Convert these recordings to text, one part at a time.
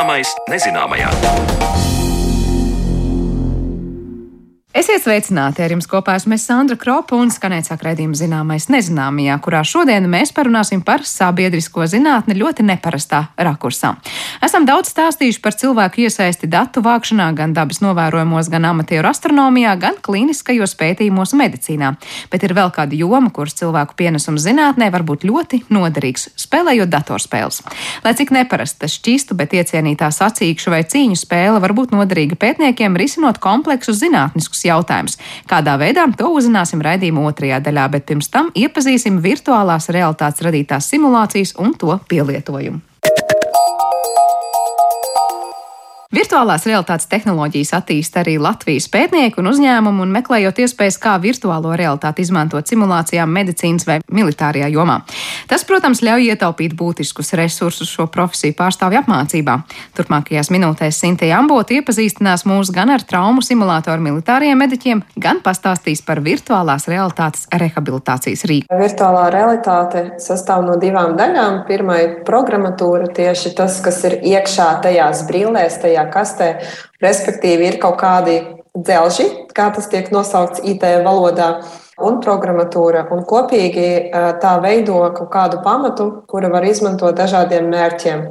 Zināmais nezināmajā. Esiet sveicināti! Ar jums kopā esmu Sandra Kropa un skanēt sāk raidījuma zināmais nezināmajā, kurā šodien mēs parunāsim par sabiedrisko zinātni ļoti neparastā rakursā. Esam daudz stāstījuši par cilvēku iesaisti datu vākšanā, gan dabas novērojumos, gan amatieru astronomijā, gan klīniskajos pētījumos medicīnā. Bet ir vēl kāda joma, kuras cilvēku pienesums zinātnē var būt ļoti noderīgs, spēlējot datorspēles. Lai cik neparasta šķistu, bet iecienītā sacīkšu vai cīņu spēle var būt noderīga pētniekiem risinot kompleksus zinātniskus būtisks jautājums. Kādā veidā to uzzināsim raidījuma otrajā daļā, bet pirms tam iepazīsim virtuālās realitātes radītās simulācijas un to pielietojumu. Virtuālās realitātes tehnoloģijas attīsta arī Latvijas pētnieki un uzņēmumi, un meklējot iespējas, kā virtuālo realitāti izmantot simulācijām medicīnas vai militārajā jomā. Tas, protams, ļauj ietaupīt būtiskus resursus šo profesiju pārstāvju apmācībā. Turpmākajās minūtēs Sintīja Ambota iepazīstinās mūs gan ar traumu simulātoru militāriem mediķiem, gan pastāstīs par virtuālās realitātes rehabilitācijas rīku. Virtuālā realitāte sastāv no divām daļām. Pirmā ir programmatūra, tieši tas, kas ir iekšā tajās brīvlēs, tajā tajā kastē. Respektīvi, ir kaut kādi dzelži, kā tas tiek nosaukts IT valodā, un programmatūra. Un kopīgi tā veido kaut kādu pamatu, kuru var izmantot dažādiem mērķiem.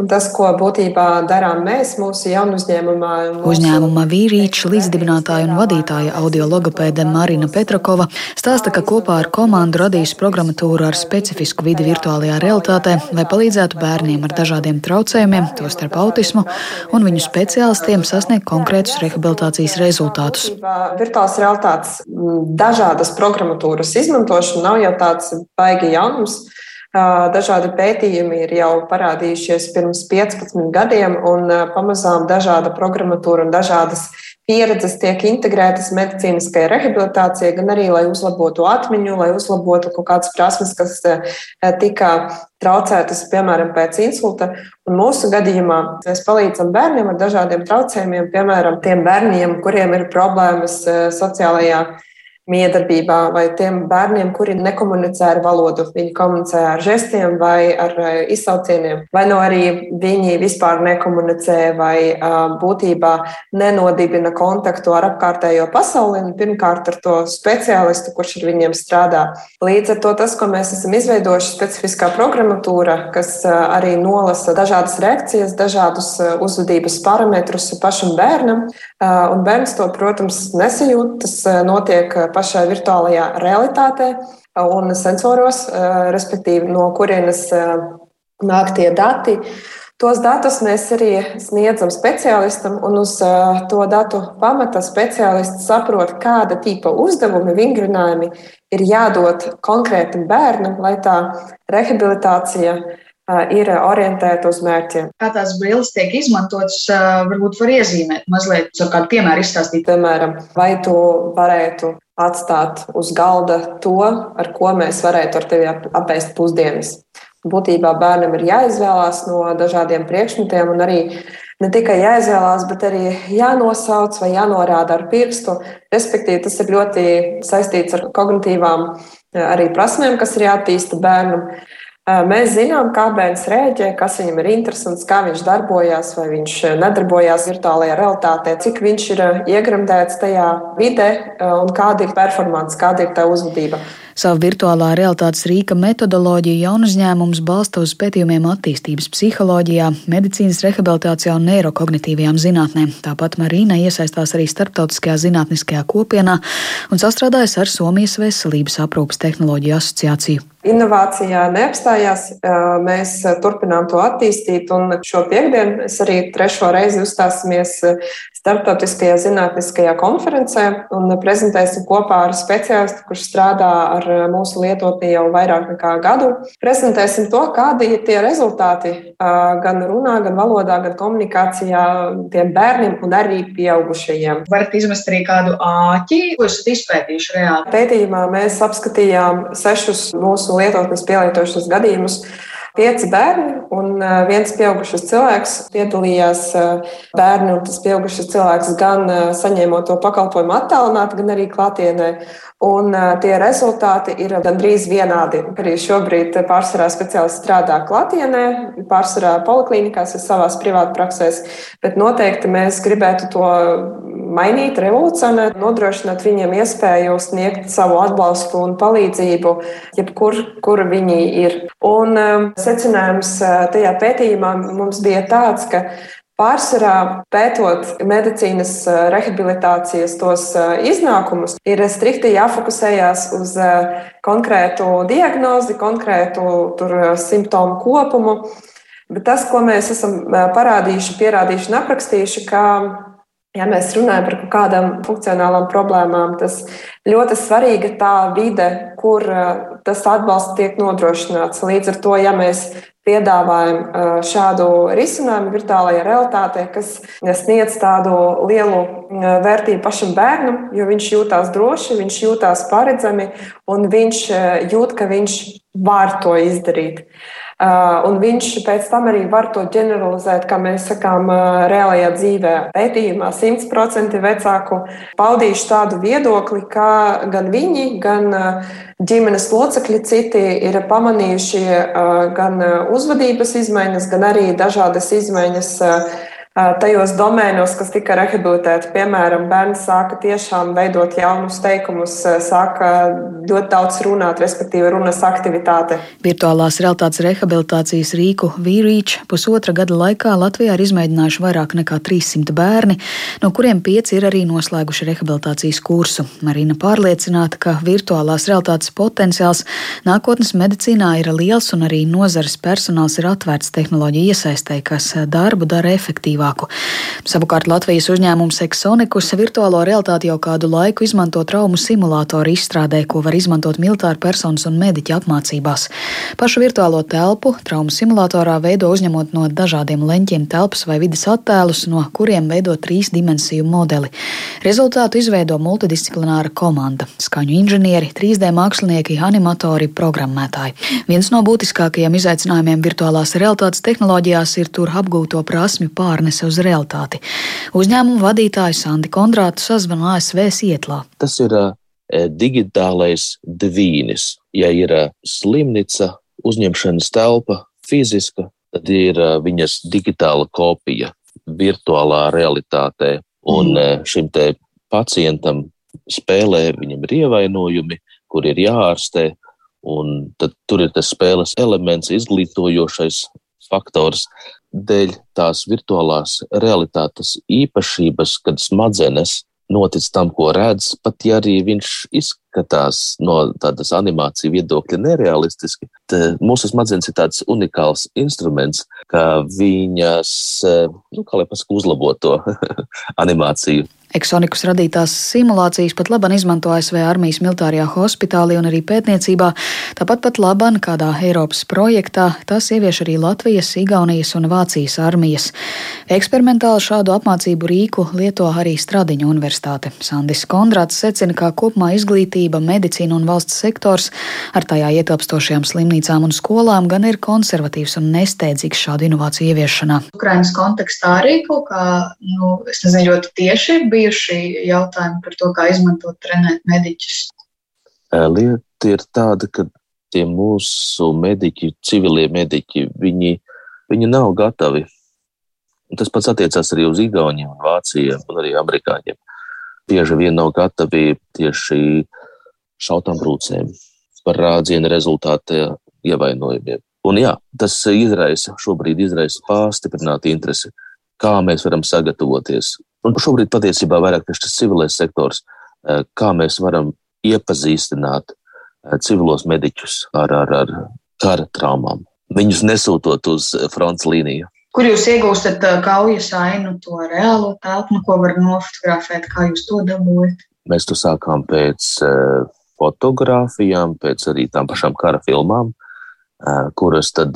Un tas, ko būtībā darām mēs mūsu jaunu uzņēmumā. Mūsu... Uzņēmuma vīrīča līdzdibinātāja un vadītāja audiologopēde Marina Petrakova stāsta, ka kopā ar komandu radījusi programmatūru ar specifisku vidi virtuālajā realitātē, lai palīdzētu bērniem ar dažādiem traucējumiem, tostarp autismu, un viņu speciālistiem sasniegt konkrētus rehabilitācijas rezultātus. Virtuālās realitātes dažādas programmatūras izmantošana nav jau tāds baigi jaunums. Dažādi pētījumi ir jau parādījušies pirms 15 gadiem, un pamazām dažāda programmatūra un dažādas pieredzes tiek integrētas medicīniskajā rehabilitācijā, gan arī, lai uzlabotu atmiņu, lai uzlabotu kaut kādas prasmes, kas tika traucētas, piemēram, pēc insulta. Un mūsu gadījumā mēs palīdzam bērniem ar dažādiem traucējumiem, piemēram, tiem bērniem, kuriem ir problēmas sociālajā miedarbībā, vai tiem bērniem, kuri nekomunicē ar valodu, viņi komunicē ar žestiem vai ar eh, izsaucieniem, vai no arī viņi vispār nekomunicē vai būtībā nenodibina kontaktu ar apkārtējo pasauli, un pirmkārt ar to speciālistu, kurš ar viņiem strādā. Līdz ar to tas, ko mēs esam izveidojuši, specifiskā programmatūra, kas arī nolasa dažādas reakcijas, dažādus uzvedības parametrus pašam bērnam, un bērns to, protams, nesajūt. Tas notiek pašā virtuālajā realitātē un sensoros, respektīvi, no kurienes nāk tie dati. Tos datus mēs arī sniedzam speciālistam, un uz to datu pamata speciālists saprot, kāda tipa uzdevumi, vingrinājumi ir jādod konkrētam bērnam, lai tā rehabilitācija ir orientēta uz mērķiem. Kā tās brilles tiek izmantotas, varbūt var iezīmēt mazliet, kādu piemēru izstāstīt. Piemēram, vai tu varētu atstāt uz galda to, ar ko mēs varētu ar tevi apēst pusdienas. Būtībā bērnam ir jāizvēlās no dažādiem priekšmetiem, un arī ne tikai jāizvēlās, bet arī jānosauc vai jānorāda ar pirkstu. Respektīvi, tas ir ļoti saistīts ar kognitīvām arī prasmēm, kas ir jāattīsta bērnam. Mēs zinām, kā bērns rēģē, kas viņam ir interesants, kā viņš darbojas, vai viņš nedarbojās virtuālajā realitātē, cik viņš ir iegremdēts tajā vidē un kāda ir performance, kāda ir tā uzvedība. Savu virtuālā realitātes rīka metodoloģiju jaunu uzņēmums balsta uz pētījumiem attīstības psiholoģijā, medicīnas rehabilitācijā un neirokognitīvajām zinātnēm. Tāpat Marīna iesaistās arī starptautiskajā zinātniskajā kopienā un sastrādājas ar Somijas veselības aprūpas tehnoloģiju asociāciju. Inovācijā neapstājās. Mēs turpinām to attīstīt, un šo piekdienu mēs arī trešo reizi uzstāsimies starptautiskajā zinātniskajā konferencē un prezentēsim kopā ar speciālistu, kurš strādā ar mūsu lietotni jau vairāk nekā gadu. Prezentēsim to, kādi ir tie rezultāti gan runā, gan valodā, gan komunikācijā tiem bērniem un arī pieaugušajiem. Varat izmest arī kādu āķi, ko esat izpētījuši reāli? Pētījumā mēs apskatījām sešus mūsu lietotnes pielietošanas gadījumus pieci bērni un viens pieaugušs cilvēks piedalījās bērni un tas pieaugušs cilvēks gan saņēmot to pakalpojumu attālināti, gan arī klātienē. Un tie rezultāti ir gandrīz vienādi. Arī šobrīd pārsvarā speciālisti strādā klātienē, pārsvarā poliklinikās, savā privātā praksēs, bet noteikti mēs gribētu to mainīt, revolucionēt, nodrošināt viņiem iespēju sniegt savu atbalstu un palīdzību, jebkur, kur viņi ir. Un secinājums tajā pētījumā mums bija tāds, ka Pārsvarā pētot medicīnas rehabilitācijas tos iznākumus, ir strikti jāfokusējās uz konkrētu diagnozi, konkrētu tur, simptomu kopumu. Bet tas, ko mēs esam parādījuši, pierādījuši un aprakstījuši, ka Ja mēs runājam par kādām funkcionālām problēmām, tas ļoti svarīga tā vide, kur tas atbalsts tiek nodrošināts. Līdz ar to, ja mēs piedāvājam šādu risinājumu virtuālajā realitātē, kas sniedz tādu lielu vērtību pašam bērnam, jo viņš jūtās droši, viņš jūtās paredzami un viņš jūt, ka viņš var to izdarīt. Uh, un viņš pēc tam arī var to ģeneralizēt, kā mēs sakām, uh, reālajā dzīvē. Pētījumā 100% vecāku paudījuši tādu viedokli, ka gan viņi, gan uh, ģimenes locekļi citi ir pamanījuši gan uzvedības izmaiņas, gan arī dažādas izmaiņas tajos domēnos, kas tika rehabilitēti. Piemēram, bērns sāka tiešām veidot jaunus teikumus, sāka ļoti daudz runāt, respektīvi runas aktivitāte. Virtuālās realitātes rehabilitācijas rīku Vīrīč pusotra gada laikā Latvijā ir izmēģinājuši vairāk nekā 300 bērni, no kuriem pieci ir arī noslēguši rehabilitācijas kursu. Marina pārliecināta, ka virtuālās realitātes potenciāls nākotnes medicīnā ir liels un arī nozares personāls ir atvērts tehnoloģiju iesaistē, kas darbu dara efektīvi efektīvāku. Savukārt Latvijas uzņēmums Exonikus virtuālo realitāti jau kādu laiku izmanto traumu simulātoru izstrādē, ko var izmantot militāru personas un mediķu apmācībās. Pašu virtuālo telpu traumu simulatorā veido uzņemot no dažādiem leņķiem telpas vai vidas attēlus, no kuriem veido trīs dimensiju modeli. Rezultātu izveido multidisciplināra komanda - skaņu inženieri, 3D mākslinieki, animatori, programmētāji. Viens no būtiskākajiem izaicinājumiem virtuālās realitātes tehnoloģijās ir tur apgūto prasmju pārnes pārnese uz realitāti. Uzņēmumu vadītāju Sandi Kondrātu sazvanu ASV Sietlā. Tas ir uh, digitālais devīnis. Ja ir uh, slimnīca, uzņemšanas telpa, fiziska, tad ir uh, viņas digitāla kopija virtuālā realitātē. Un mm. šim te pacientam spēlē viņam ir ievainojumi, kur ir jāārstē. Un tad tur ir tas spēles elements, izglītojošais faktors dēļ tās virtuālās realitātes īpašības, kad smadzenes notic tam, ko redz, pat ja arī viņš izskatās no tādas animācijas viedokļa nerealistiski. Mūsu smadzenes ir tāds unikāls instruments, ka viņas, nu, kā lai pasaka, uzlabo to animāciju. Eksonikus radītās simulācijas pat labāk izmanto ASV armijas militārajā hospitālī un arī pētniecībā. Tāpat pat labāk kādā Eiropas projektā tas ievieš arī Latvijas, Igaunijas un Vācijas armijas. Eksperimentāli šādu apmācību rīku lieto arī Stradiņa universitāte. Sandis Kondrāts secina, ka kopumā izglītība, medicīna un valsts sektors ar tajā ietilpstošajām slimnīcām un skolām gan ir konservatīvs un nesteidzīgs šādu inovāciju ieviešanā. Ukrainas kontekstā arī kaut kā, nu, es nezinu, ļoti tieši bija bijuši jautājumi par to, kā izmantot, trenēt mediķus? Lieta ir tāda, ka tie mūsu mediķi, civilie mediķi, viņi, viņi nav gatavi. Tas pats attiecās arī uz Igauniem, Vācijiem un arī Amerikāņiem. Bieži vien nav gatavi tieši šautām brūcēm par rādzienu rezultātā ievainojumiem. Un jā, tas izraisa, šobrīd izraisa pārstiprinātu interesi, kā mēs varam sagatavoties Un šobrīd patiesībā vairāk tieši tas civilais sektors, eh, kā mēs varam iepazīstināt eh, civilos mediķus ar, ar, ar kara traumām, viņus nesūtot uz fronts līniju. Kur jūs iegūstat eh, kaujas ainu, to reālo telpu, ko var nofotografēt, kā jūs to dabūjat? Mēs to sākām pēc fotografijām, pēc arī tām pašām kara filmām, kuras tad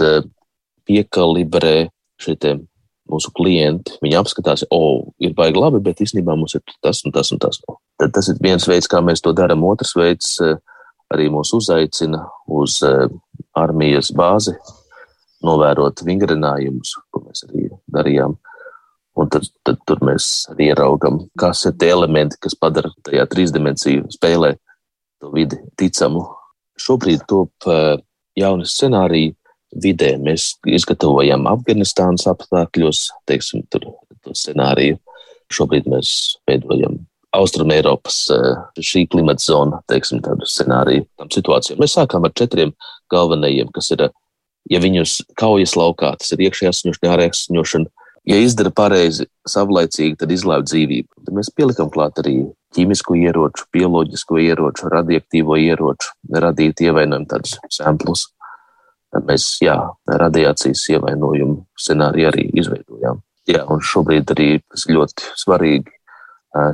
piekalibrē šitiem mūsu klienti, viņi apskatās, o, oh, ir baigi labi, bet īstenībā mums ir tas un tas un tas. Tad tas ir viens veids, kā mēs to darām. Otrs veids eh, arī mūs uzaicina uz eh, armijas bāzi novērot vingrinājumus, ko mēs arī darījām. Un tad, tad tur mēs arī ieraugām, kas ir tie elementi, kas padara tajā trīsdimensiju spēlē to vidi ticamu. Šobrīd top uh, jauni scenāriji vidē. Mēs izgatavojam Afganistānas apstākļos, teiksim, tur, to scenāriju. Šobrīd mēs veidojam Austrum Eiropas šī klimata zona, teiksim, tādu scenāriju tam situācijām. Mēs sākām ar četriem galvenajiem, kas ir, ja viņus kaujas laukā, tas ir iekšējā asņošana, ārējā asņošana, ja izdara pareizi, savlaicīgi, tad izglābt dzīvību. Tad mēs pielikam klāt arī ķīmisko ieroču, bioloģisko ieroču, radioaktīvo ieroču, radīt ievainojumu tādus samplus. Tad mēs, jā, radiācijas ievainojumu scenāriju arī izveidojām. Jā, un šobrīd arī tas ļoti svarīgi.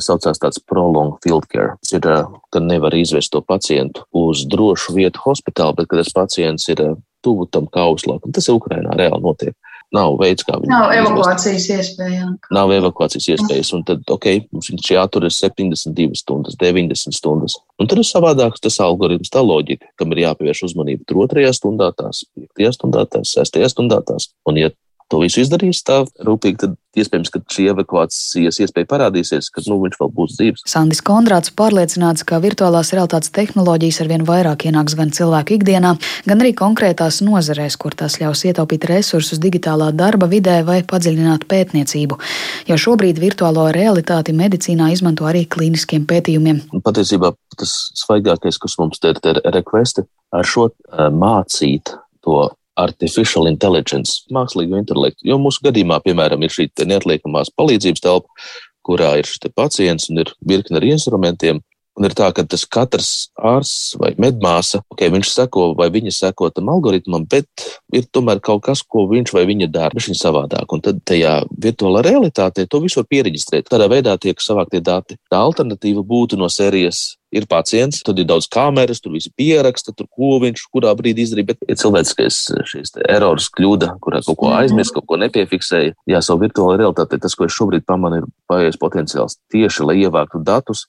Saucās tāds prolonged field care. Tas ir, ka nevar izvest to pacientu uz drošu vietu hospitālā, bet kad tas pacients ir tuvu tam kauslākam, tas ir Ukrainā reāli notiek nav veids, kā viņu. Nav evakuācijas iespējas. Nav evakuācijas iespējas. Un tad, ok, mums viņš jāturas 72 stundas, 90 stundas. Un tad ir savādāks tas algoritms, tā loģika, kam ir jāpievērš uzmanība tur otrajā stundā, tās piektajā stundā, tās sestajā stundā. Tās. Un, ja to visu izdarīs tā rūpīgi, tad iespējams, ka šī evakuācijas iespēja parādīsies, ka nu, viņš vēl būs dzīves. Sandis Kondrāts pārliecināts, ka virtuālās realitātes tehnoloģijas arvien vairāk ienāks gan cilvēku ikdienā, gan arī konkrētās nozarēs, kur tās ļaus ietaupīt resursus digitālā darba vidē vai padziļināt pētniecību. Jo šobrīd virtuālo realitāti medicīnā izmanto arī klīniskiem pētījumiem. Patiesībā tas svaigākais, kas mums te ir, ir rekvesti, ar šo uh, mācīt to artificial intelligence, mākslīgo intelektu. Jo mūsu gadījumā, piemēram, ir šī neatliekamās palīdzības telpa, kurā ir šis pacients un ir virkne ar instrumentiem. Un ir tā, ka tas katrs ārsts vai medmāsa, okay, viņš seko vai viņa seko tam algoritmam, bet ir tomēr kaut kas, ko viņš vai viņa dara, viņš ir savādāk. Un tad tajā virtuālā realitātē to visu var pieregistrēt. Tādā veidā tiek savāktie dati. Tā alternatīva būtu no sērijas ir pacients, tad ir daudz kameras, tur viss pieraksta, tur ko viņš kurā brīdī izdarīja. Bet ir cilvēciskais šīs erors, kļūda, kurā kaut ko mhm. aizmirst, kaut ko nepiefiksēja. Jā, savu virtuālo realitāti, tas, ko es šobrīd pamanu, ir paies potenciāls tieši, lai ievāktu datus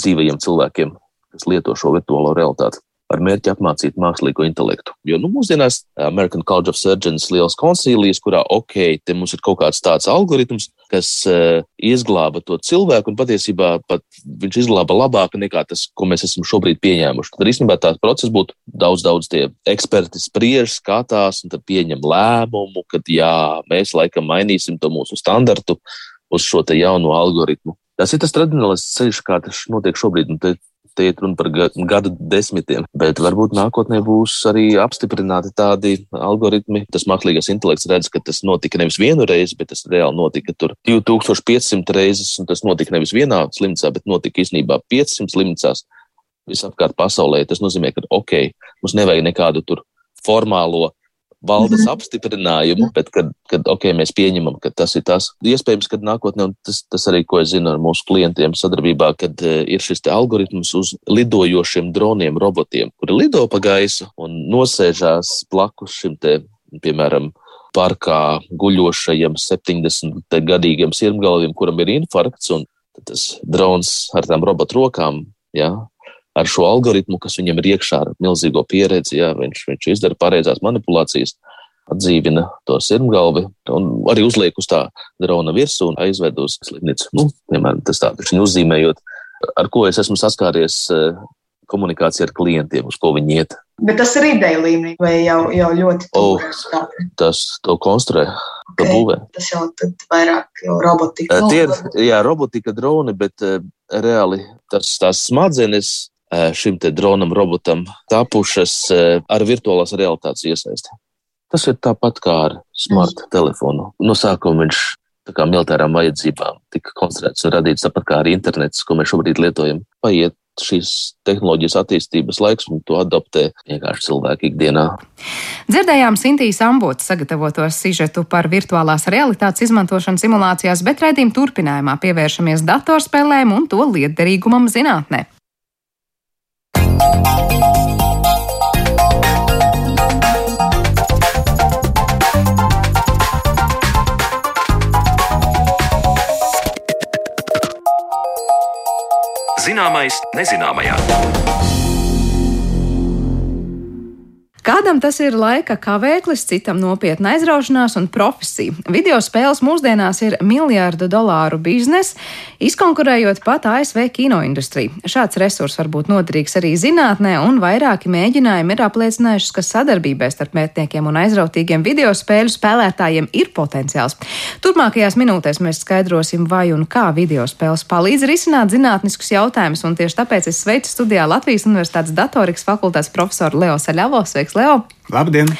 dzīvajiem cilvēkiem, kas lieto šo virtuālo realitāti ar mērķi apmācīt mākslīgo intelektu. Jo nu, mūsdienās American College of Surgeons liels koncīlijas, kurā ok, te mums ir kaut kāds tāds algoritms, kas uh, izglāba to cilvēku, un patiesībā pat viņš izglāba labāk nekā tas, ko mēs esam šobrīd pieņēmuši. Tad īstenībā tāds process būtu daudz, daudz tie eksperti spriež, skatās un pieņem lēmumu, ka jā, mēs laikam mainīsim to mūsu standartu uz šo jauno algoritmu. Tas ir tas tradicionālais ceļš, kā tas notiek šobrīd. Un te te iet runa par gadu desmitiem, bet varbūt nākotnē būs arī apstiprināti tādi algoritmi. Tas mākslīgais intelekts redz, ka tas notika nevis vienu reizi, bet tas reāli notika tur 2500 reizes, un tas notika nevis vienā slimnīcā, bet notika īstenībā 500 slimnīcās visapkārt pasaulē. Tas nozīmē, ka ok, mums nevajag nekādu tur formālo valdes mm -hmm. apstiprinājumu, bet kad, kad okay, mēs pieņemam, ka tas ir tas. Iespējams, ka nākotnē, un tas, tas arī, ko es zinu ar mūsu klientiem sadarbībā, kad uh, ir šis algoritms uz lidojošiem droniem, robotiem, kuri lido pa gaisu un nosēžās blakus šim te, piemēram, parkā guļošajam 70-gadīgam sirmgalvim, kuram ir infarkts, un tas drons ar tām robotu rokām, jā, ar šo algoritmu, kas viņam ir iekšā ar milzīgo pieredzi, jā, viņš, viņš izdara pareizās manipulācijas, atdzīvina to sirmgalvi un arī uzliek uz tā drona virsū un aizved uz slimnīcu. Nu, piemēram, tas tā, viņš uzzīmējot, ar ko es esmu saskāries eh, komunikācija ar klientiem, uz ko viņi iet. Bet tas ir ideja līmenī, vai jau, jau ļoti tuvu? Oh, tas to konstruē. Okay. Būvē. Tas jau vairāk jau robotika. Tie ir, jā, robotika, droni, bet uh, reāli tas, tās smadzenes šim te dronam, robotam tapušas ar virtuālās realitātes iesaisti. Tas ir tāpat kā ar smart telefonu. No sākuma viņš kā militārām vajadzībām tika konstruēts un radīts tāpat kā arī internets, ko mēs šobrīd lietojam. Paiet šīs tehnoloģijas attīstības laiks un to adaptē vienkārši cilvēki ikdienā. Dzirdējām Sintīs Ambotas sagatavoto sižetu par virtuālās realitātes izmantošanu simulācijās, bet raidījuma turpinājumā pievēršamies datorspēlēm un to lietderīgumam zinātnē. Zināmais nezināmajā. Kādam tas ir laika kavēklis, citam nopietna aizraušanās un profesija. Video spēles mūsdienās ir miljārdu dolāru biznesa, izkonkurējot pat ASV kinoindustriju. Šāds resurs var būt noderīgs arī zinātnē, un vairāki mēģinājumi ir apliecinājuši, ka sadarbībai starp mētniekiem un aizrautīgiem video spēļu spēlētājiem ir potenciāls. Turmākajās minūtēs mēs skaidrosim, vai un kā video spēles palīdz risināt zinātniskus jautājumus, un tieši tāpēc es sveicu studijā Latvijas Universitātes datorikas fakultātes profesoru Leo Saļavo. Sveiks, Leo! Labdien!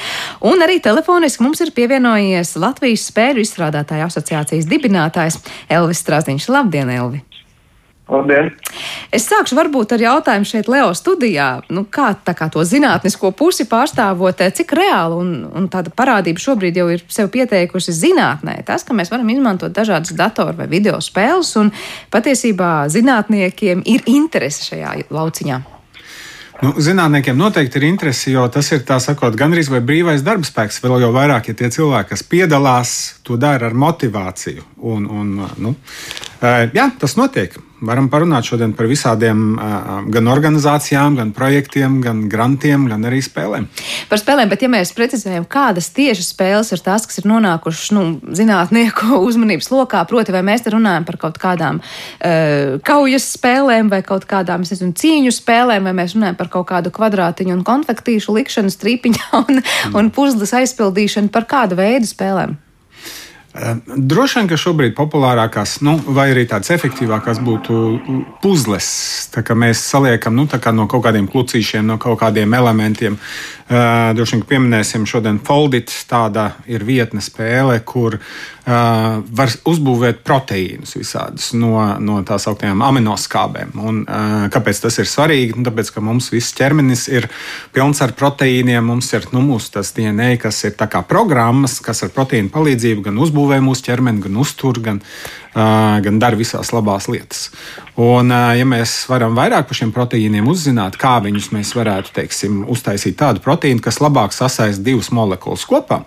Un arī telefoniski mums ir pievienojies Latvijas spēļu izstrādātāju asociācijas dibinātājs Elvis Strāziņš. Labdien, Elvi! Labdien! Es sākšu varbūt ar jautājumu šeit Leo studijā. Nu, kā, kā to zinātnisko pusi pārstāvot, cik reāli un, un tāda parādība šobrīd jau ir sev pieteikusi zinātnē? Tas, ka mēs varam izmantot dažādas datoru vai video spēles, un patiesībā zinātniekiem ir interese šajā lauciņā. Nu, zinātniekiem noteikti ir interese, jo tas ir sakot, gandrīz vai brīvais darbspēks. Vēl jau vairāk, ja tie cilvēki, kas piedalās, to dara ar motivāciju. Un, un, nu, jā, tas notiek. Varam parunāt šodien par visādiem gan organizācijām, gan projektiem, gan grantiem, gan arī spēlēm. Par spēlēm, bet ja mēs precizējam, kādas tieši spēles ir tās, kas ir nonākušas nu, zinātnieku uzmanības lokā, proti, vai mēs te runājam par kaut kādām uh, kaujas spēlēm vai kaut kādām, nezinu, cīņu spēlēm, vai mēs runājam par kaut kādu kvadrātiņu un konfektīšu likšanu strīpiņā un, mm. un puzles aizpildīšanu par kādu veidu spēlēm. Droši vien, ka šobrīd populārākās, nu, vai arī tādas efektīvākās būtu puzles. Tā kā mēs saliekam nu, kā no kaut kādiem klucīšiem, no kaut kādiem elementiem. Uh, droši vien, ka pieminēsim šodien Foldit. Tāda ir vietne spēle, kur uh, var uzbūvēt proteīnus visādus no, no tā sauktām aminoskābēm. Un, uh, kāpēc tas ir svarīgi? Nu, tāpēc, ka mums viss ķermenis ir pilns ar proteīniem. Mums ir nu, mūsu DNA, kas ir programmas, kas ar proteīnu palīdzību gan uzbūvē mūsu ķermeni, gan uztur, gan, uh, gan dara visās labās lietas. Un, uh, ja mēs varam vairāk par šiem proteīniem uzzināt, kā viņus mēs varētu teiksim, uztaisīt tādu proteīnu, kas labāk sasaista divas molekulas kopā,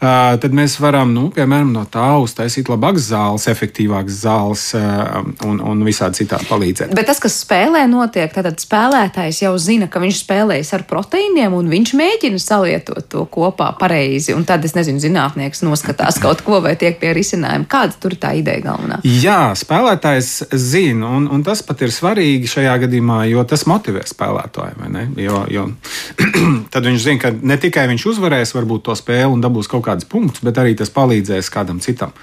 tad mēs varam, nu, piemēram, no tā uztaisīt labākas zāles, efektīvākas zāles un, un visādi citādi palīdzēt. Bet tas, kas spēlē, notiek, tad spēlētājs jau zina, ka viņš spēlējas ar proteīniem un viņš mēģina salietot to kopā pareizi. Un tad, es nezinu, zinātnieks noskatās kaut ko vai tiek pie risinājuma. Kāda tur ir tā ideja galvenā? Jā, spēlētājs zina, un, un tas pat ir svarīgi šajā gadījumā, jo tas motivē spēlētāju. Jo, jo tad viņš zina, ka ne tikai viņš uzvarēs varbūt to spēli un dabūs kaut kādus punktus, bet arī tas palīdzēs kādam citam.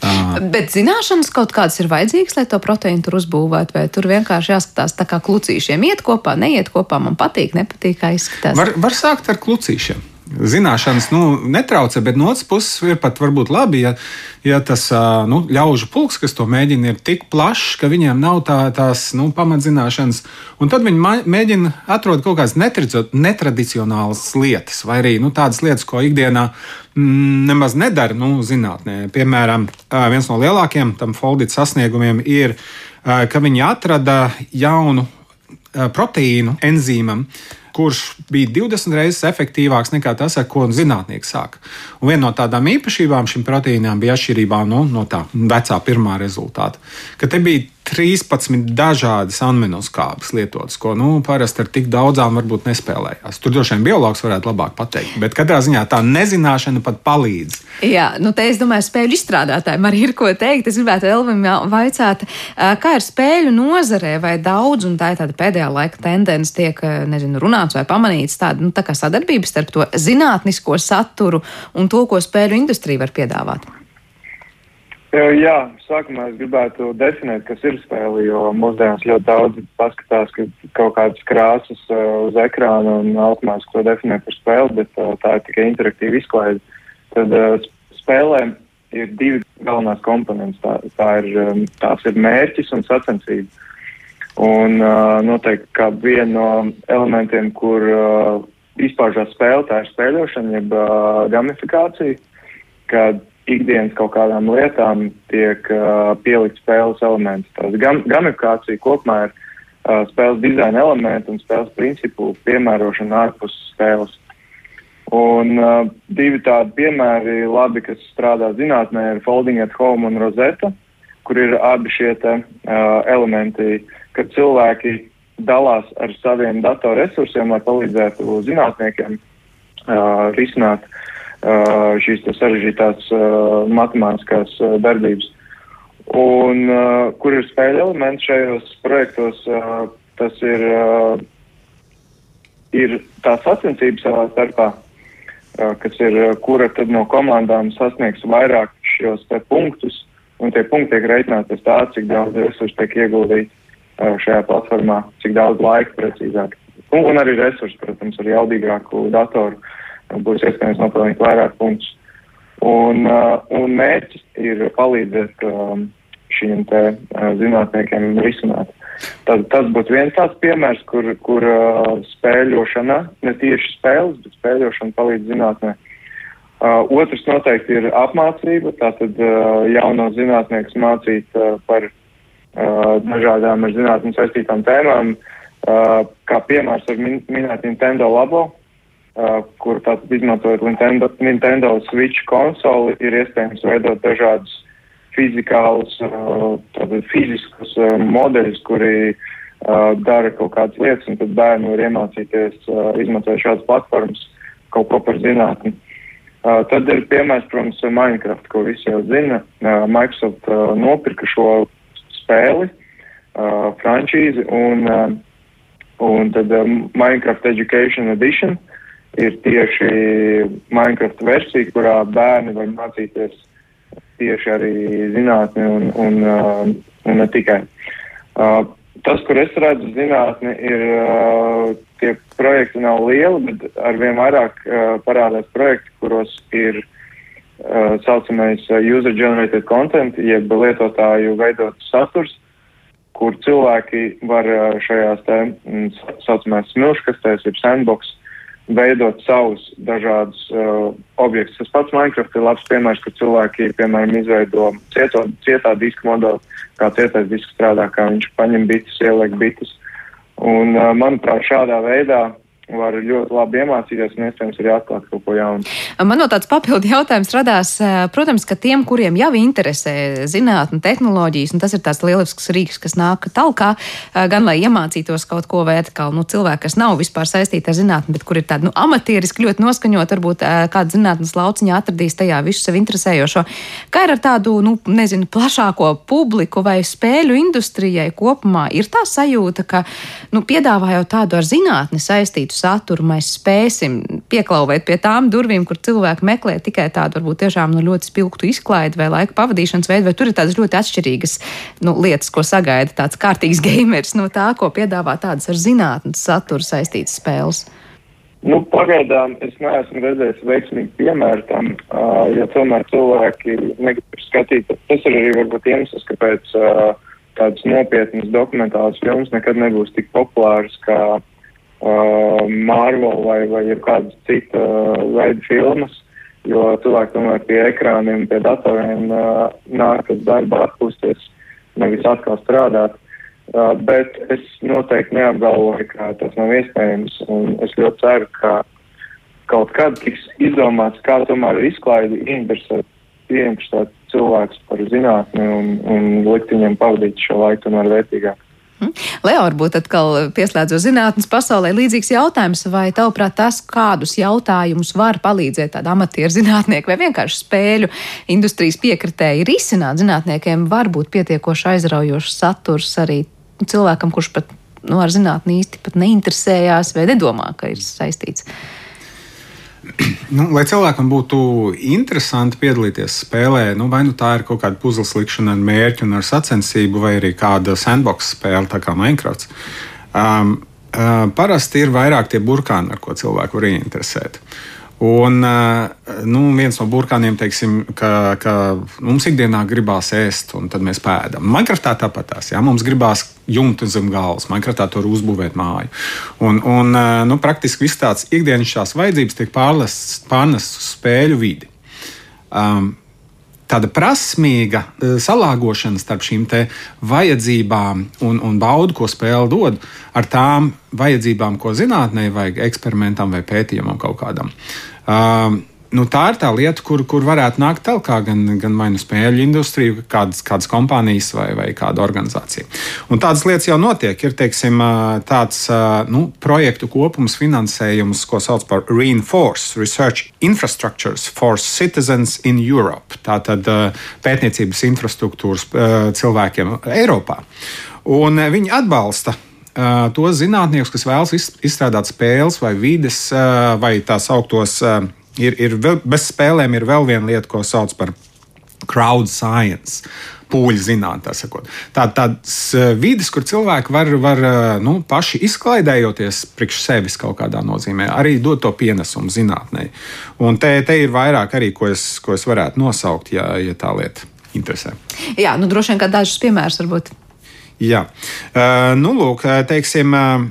Uh, bet zināšanas kaut kādas ir vajadzīgas, lai to proteīnu tur uzbūvētu, vai tur vienkārši jāskatās tā kā klucīšiem. Iet kopā, neiet kopā, man patīk, nepatīk, kā izskatās. Var, var sākt ar klucīšiem zināšanas nu, netraucē, bet no otras puses ir pat varbūt labi, ja, ja tas nu, ļaužu pulks, kas to mēģina, ir tik plašs, ka viņiem nav tā, tās nu, pamatzināšanas. Un tad viņi mēģina atrast kaut kādas netradicionālas lietas, vai arī nu, tādas lietas, ko ikdienā mm, nemaz nedara nu, zinātnē. Piemēram, viens no lielākajiem tam foldīt sasniegumiem ir, ka viņi atrada jaunu proteīnu enzīmam, kurš bija 20 reizes efektīvāks nekā tas, ar ko zinātnieki sāka. Un viena no tādām īpašībām šim proteīnam bija atšķirībā no, no tā vecā pirmā rezultāta, ka te bija 13 dažādas aminoskābes lietotas, ko nu, parasti ar tik daudzām varbūt nespēlējās. Tur droši vien biologs varētu labāk pateikt, bet katrā ziņā tā nezināšana pat palīdz. Jā, nu te es domāju, spēļu izstrādātājiem arī ir ko teikt. Es gribētu Elvim vaicāt, kā ir spēļu nozarē, vai daudz, un tā ir tāda pēdējā laika tendence, tiek, nezinu, runāts vai pamanīts tāda, nu, tā kā sadarbības starp to zinātnisko saturu un to, ko spēļu industrija var piedāvāt. Jā, sākumā es gribētu definēt, kas ir spēle, jo mūsdienās ļoti daudz paskatās, ka kaut kādas krāsas uz ekrāna un automātiski to definē par spēli, bet tā ir tikai interaktīva izklaide. Tad spēlēm ir divi galvenās komponentes. Tā, tā ir, tās ir mērķis un sacensība. Un noteikti kā viena no elementiem, kur izpaužās spēle, tā ir spēļošana, jeb gamifikācija, kad ikdienas kaut kādām lietām tiek uh, pielikt spēles elements. Tās gam, gamifikācija kopumā ir uh, spēles dizaina elementi un spēles principu piemērošana ārpus spēles. Un uh, divi tādi piemēri, labi, kas strādā zinātnē, ir Folding at Home un Rosetta, kur ir abi šie te, uh, elementi, kad cilvēki dalās ar saviem datorresursiem, lai palīdzētu zinātniekiem uh, risināt uh, šīs sarežģītās uh, matemātiskās uh, darbības. Un uh, kur ir spēļu elementi šajos projektos, uh, tas ir, uh, ir tā sacensība savā starpā, uh, kas ir, uh, kura tad no komandām sasniegs vairāk šos te punktus, un tie punkti tiek reiķināti pēc tā, cik daudz resursu tiek ieguldīti uh, šajā platformā, cik daudz laika precīzāk. Un, un arī resursi, protams, ar jaudīgāku datoru būs iespējams nopelnīt vairāk punktus. Un, uh, un mērķis ir palīdzēt um, šiem te uh, zinātniekiem risināt. Tad, tas būtu viens tāds piemērs, kur, kur uh, spēļošana, ne tieši spēles, bet spēļošana palīdz zinātnē. Otrs noteikti ir apmācība, tātad jauno zinātniekus mācīt par dažādām ar zinātnē saistītām tēmām, kā piemērs var min minēt Nintendo labo, kur tātad izmantojot Nintendo, Nintendo Switch konsoli ir iespējams veidot dažādus fizikālus, fiziskus modeļus, kuri dara kaut kādas lietas, un tad bērni var iemācīties, izmantojot šādas platformas, kaut ko par zinātni. Tad ir piemērs, protams, Minecraft, ko visi jau zina. Microsoft nopirka šo spēli, frančīzi, un, un tad Minecraft Education Edition ir tieši Minecraft versija, kurā bērni var mācīties tieši arī zinātni un, un, uh, un ne tikai. Uh, tas, kur es redzu zinātni, ir uh, tie projekti nav lieli, bet arvien vairāk uh, parādās projekti, kuros ir uh, saucamais uh, user-generated content, jeb lietotāju veidot saturs, kur cilvēki var uh, šajās tā mm, saucamās smilškastēs, jeb sandbox, veidot savus dažādus uh, objektus. Tas pats Minecraft ir labs piemērs, kur cilvēki, piemēram, izveido cieto, cietā diska modeli, kā cietais disks strādā, kā viņš paņem bitus, ieliek bitus. Un, uh, manuprāt, šādā veidā var ļoti labi iemācīties un iespējams arī atklāt kaut ko jaunu. Man no tāds papildu jautājums radās, eh, protams, ka tiem, kuriem jau interesē zinātne, tehnoloģijas, un tas ir tāds lielisks rīks, kas nāk talkā, eh, gan lai iemācītos kaut ko, vai atkal nu, cilvēki, kas nav vispār saistīti ar zinātni, bet kur ir tādi nu, amatieriski ļoti noskaņot, varbūt eh, kāda zinātnes lauciņa atradīs tajā visu sev interesējošo. Kā ir ar tādu, nu, nezinu, plašāko publiku vai spēļu industrijai kopumā? Ir tā sajūta, ka, nu, piedāvājot tādu ar zinātni saistītu saturu mēs spēsim pieklauvēt pie tām durvīm, kur cilvēki meklē tikai tādu varbūt tiešām nu, ļoti spilgtu izklaidi vai laika pavadīšanas veidu, vai tur ir tādas ļoti atšķirīgas nu, lietas, ko sagaida tāds kārtīgs gamers no tā, ko piedāvā tādas ar zinātnes saturu saistītas spēles. Nu, pagaidām es neesmu redzējis veiksmīgu piemēru tam, uh, jo tomēr cilvēki negrib skatīt. Tas ir arī varbūt iemesls, kāpēc uh, tādas nopietnas dokumentālas filmas nekad nebūs tik populāras kā uh, Marvel vai, vai kādas citas uh, veida filmas, jo cilvēki tomēr pie ekrāniem, pie datoriem uh, nākas darbā atpūsties, nevis atkal strādāt. Uh, bet es noteikti neapgalvoju, ka tas nav iespējams, es ļoti ceru, ka kaut kad tiks izdomāts, kā tomēr izklaidi interesēt, ieinteresēt cilvēkus par zinātni un, un likt viņiem pavadīt šo laiku tomēr vērtīgāk. Mhm. Leo, varbūt atkal pieslēdzot zinātnes pasaulē, līdzīgs jautājums, vai tavuprāt tas, kādus jautājumus var palīdzēt tāda amatieru zinātnieki vai vienkārši spēļu industrijas piekritēji risināt zinātniekiem, var būt pietiekoši aizraujošs saturs arī cilvēkam, kurš pat nu, ar zinātni īsti pat neinteresējās vai nedomā, ka ir saistīts. Nu, lai cilvēkam būtu interesanti piedalīties spēlē, nu, vai nu tā ir kaut kāda puzles likšana ar mērķu un ar sacensību, vai arī kāda sandbox spēle, tā kā Minecraft. Um, uh, parasti ir vairāk tie burkāni, ar ko cilvēku var ieinteresēt. Uh, Un nu, viens no burkāniem, teiksim, ka, ka mums ikdienā gribās ēst, un tad mēs pēdām. Minecraftā tāpatās, jā, mums gribās jumtu zem galvas. Minecraftā tur uzbūvēt māju. Un, un nu, praktiski viss tāds ikdienas šās vajadzības tiek pārnestas uz spēļu vidi. Um, tāda prasmīga e, salāgošana starp šīm vajadzībām un, un baudu, ko spēle dod, ar tām vajadzībām, ko zinātnē vajag eksperimentam vai pētījumam kaut kādam. Um, nu, tā ir tā lieta, kur, kur varētu nākt tālāk gan, gan vai nu spēļu industrija, kādas, kādas kompānijas vai, vai kāda organizācija. Un tādas lietas jau notiek. Ir teiksim, tāds nu, projektu kopums, finansējums, ko sauc par Reinforce Research Infrastructures for Citizens in Europe. Tātad pētniecības infrastruktūras cilvēkiem Eiropā. Un viņi atbalsta tos zinātniekus, kas vēlas izstrādāt spēles vai vides vai tās augtos ir, ir vēl, bez spēlēm ir vēl viena lieta, ko sauc par crowd science. Pūļu zinātnē, tā sakot. Tā, tādas vidas, kur cilvēki var, var nu, paši izklaidējoties priekš sevis kaut kādā nozīmē, arī dot to pienesumu zinātnē. Un te, te ir vairāk arī, ko es, ko es varētu nosaukt, ja, ja tā lieta interesē. Jā, nu droši vien kā dažus piemērus varbūt. Jā, uh, nu lūk, teiksim, uh,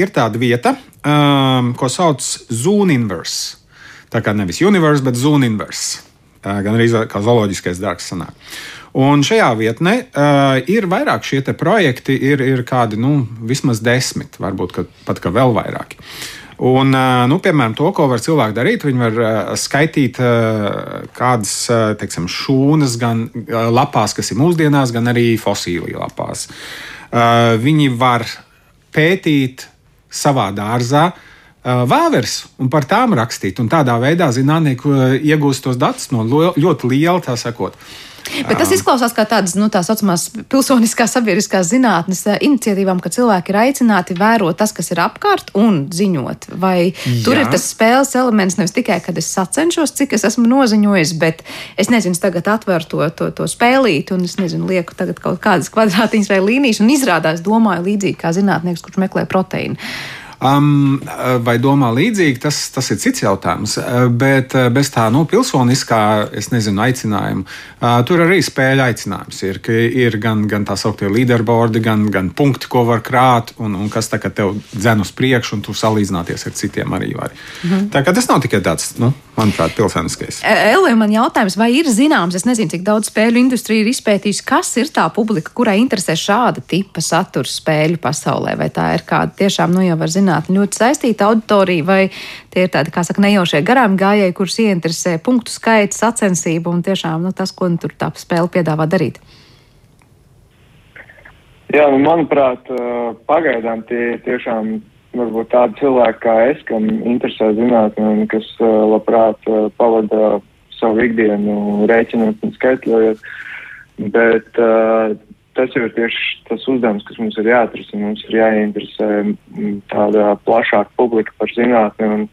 ir tāda vieta, um, ko sauc Zoom Inverse. Tā kā nevis universe, bet zone inverse. Gan arī kā zooloģiskais dārgs sanāk. Un šajā vietnē uh, ir vairāk šie projekti, ir, ir kādi nu, vismaz desmit, varbūt pat vēl vairāki. Un, uh, nu, piemēram, to, ko var cilvēki darīt, viņi var uh, skaitīt uh, kādas uh, teiksim, šūnas gan uh, lapās, kas ir mūsdienās, gan arī fosīliju lapās. Uh, viņi var pētīt savā dārzā uh, vēvers un par tām rakstīt. Un tādā veidā zinātnieki iegūst tos datus no ļoti liela, tā sakot. Bet tas izklausās kā tādas nu, tā saucamās pilsoniskās sabiedriskās zinātnes iniciatīvām, ka cilvēki ir aicināti vērot tas, kas ir apkārt un ziņot. Vai Jā. tur ir tas spēles elements nevis tikai, kad es sacenšos, cik es esmu noziņojis, bet es nezinu, tagad atveru to, to, to spēlīt un es nezinu, lieku tagad kaut kādas kvadrātiņas vai līnijas un izrādās domāju līdzīgi kā zinātnieks, kurš meklē proteīnu. Um, vai domā līdzīgi, tas, tas ir cits jautājums. Bet bez tā nu, pilsoniskā, es nezinu, aicinājuma, uh, tur arī spēļu aicinājums ir. Ir gan, gan tā sauktie leaderboardi, gan, gan punkti, ko var krāt, un, un kas tā, tev dzen uz priekšu, un tu salīdzināties ar citiem arī vari. Mhm. Tā kā tas nav tikai tāds, nu, manuprāt, pilsoniskais. Elē, man jautājums, vai ir zināms, es nezinu, cik daudz spēļu industrija ir izpētījusi, kas ir tā publika, kurai interesē šāda tipa satura spēļu pasaulē, vai tā ir kāda tiešām, nu jau var zināt ļoti saistīta auditorija, vai tie ir tādi, kā saka, nejaušie garām gājēji, kurus ieinteresē punktu skaits, sacensību un tiešām nu, tas, ko nu, tur tā spēle piedāvā darīt? Jā, nu, manuprāt, pagaidām tie tiešām varbūt tādi cilvēki kā es, kam interesē zinātnē un kas labprāt pavada savu ikdienu rēķinot un skaitļojot. Bet uh, tas jau ir tieši tas uzdevums, kas mums ir jāatrisina. Mums ir jāinteresē mm, tāda plašāka publika par zinātni un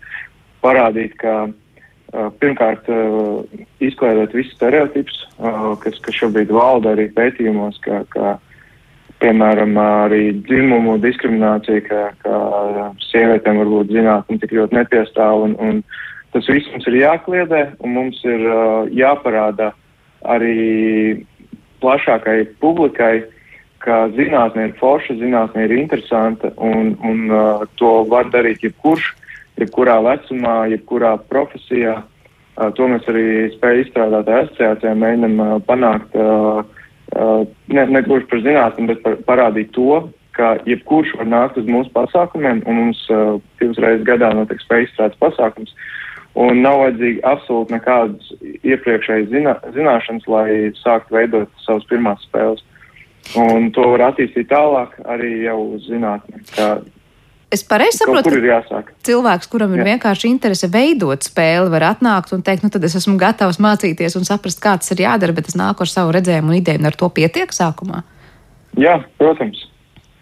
parādīt, ka uh, pirmkārt uh, izklaidēt visus stereotipus, uh, kas, kas šobrīd valda arī pētījumos, ka, ka piemēram arī dzimumu diskriminācija, ka, ka sievietēm varbūt zinātni tik ļoti nepiestāv un, un tas viss mums ir jākliedē un mums ir jāparāda arī plašākai publikai, ka zinātnē ir forša, zinātnē ir interesanta un, un uh, to var darīt jebkurš, jebkurā vecumā, jebkurā profesijā. Uh, to mēs arī spējam izstrādāt asociācijā, mēģinam uh, panākt uh, uh, ne, ne gluži par zinātni, bet par, parādīt to, ka jebkurš var nākt uz mūsu pasākumiem, un mums uh, divas reizes gadā notiek spēj izstrādāt pasākums. Un nav vajadzīgi absolūti nekādas iepriekšējas zinā, zināšanas, lai sāktu veidot savas pirmās spēles. Un to var attīstīt tālāk arī jau uz zinātni. Es pareizi saprotu, ka cilvēks, kuram ir Jā. vienkārši interese veidot spēli, var atnākt un teikt, nu tad es esmu gatavs mācīties un saprast, kā tas ir jādara, bet es nāku ar savu redzējumu un ideju, un ar to pietiek sākumā? Jā, protams.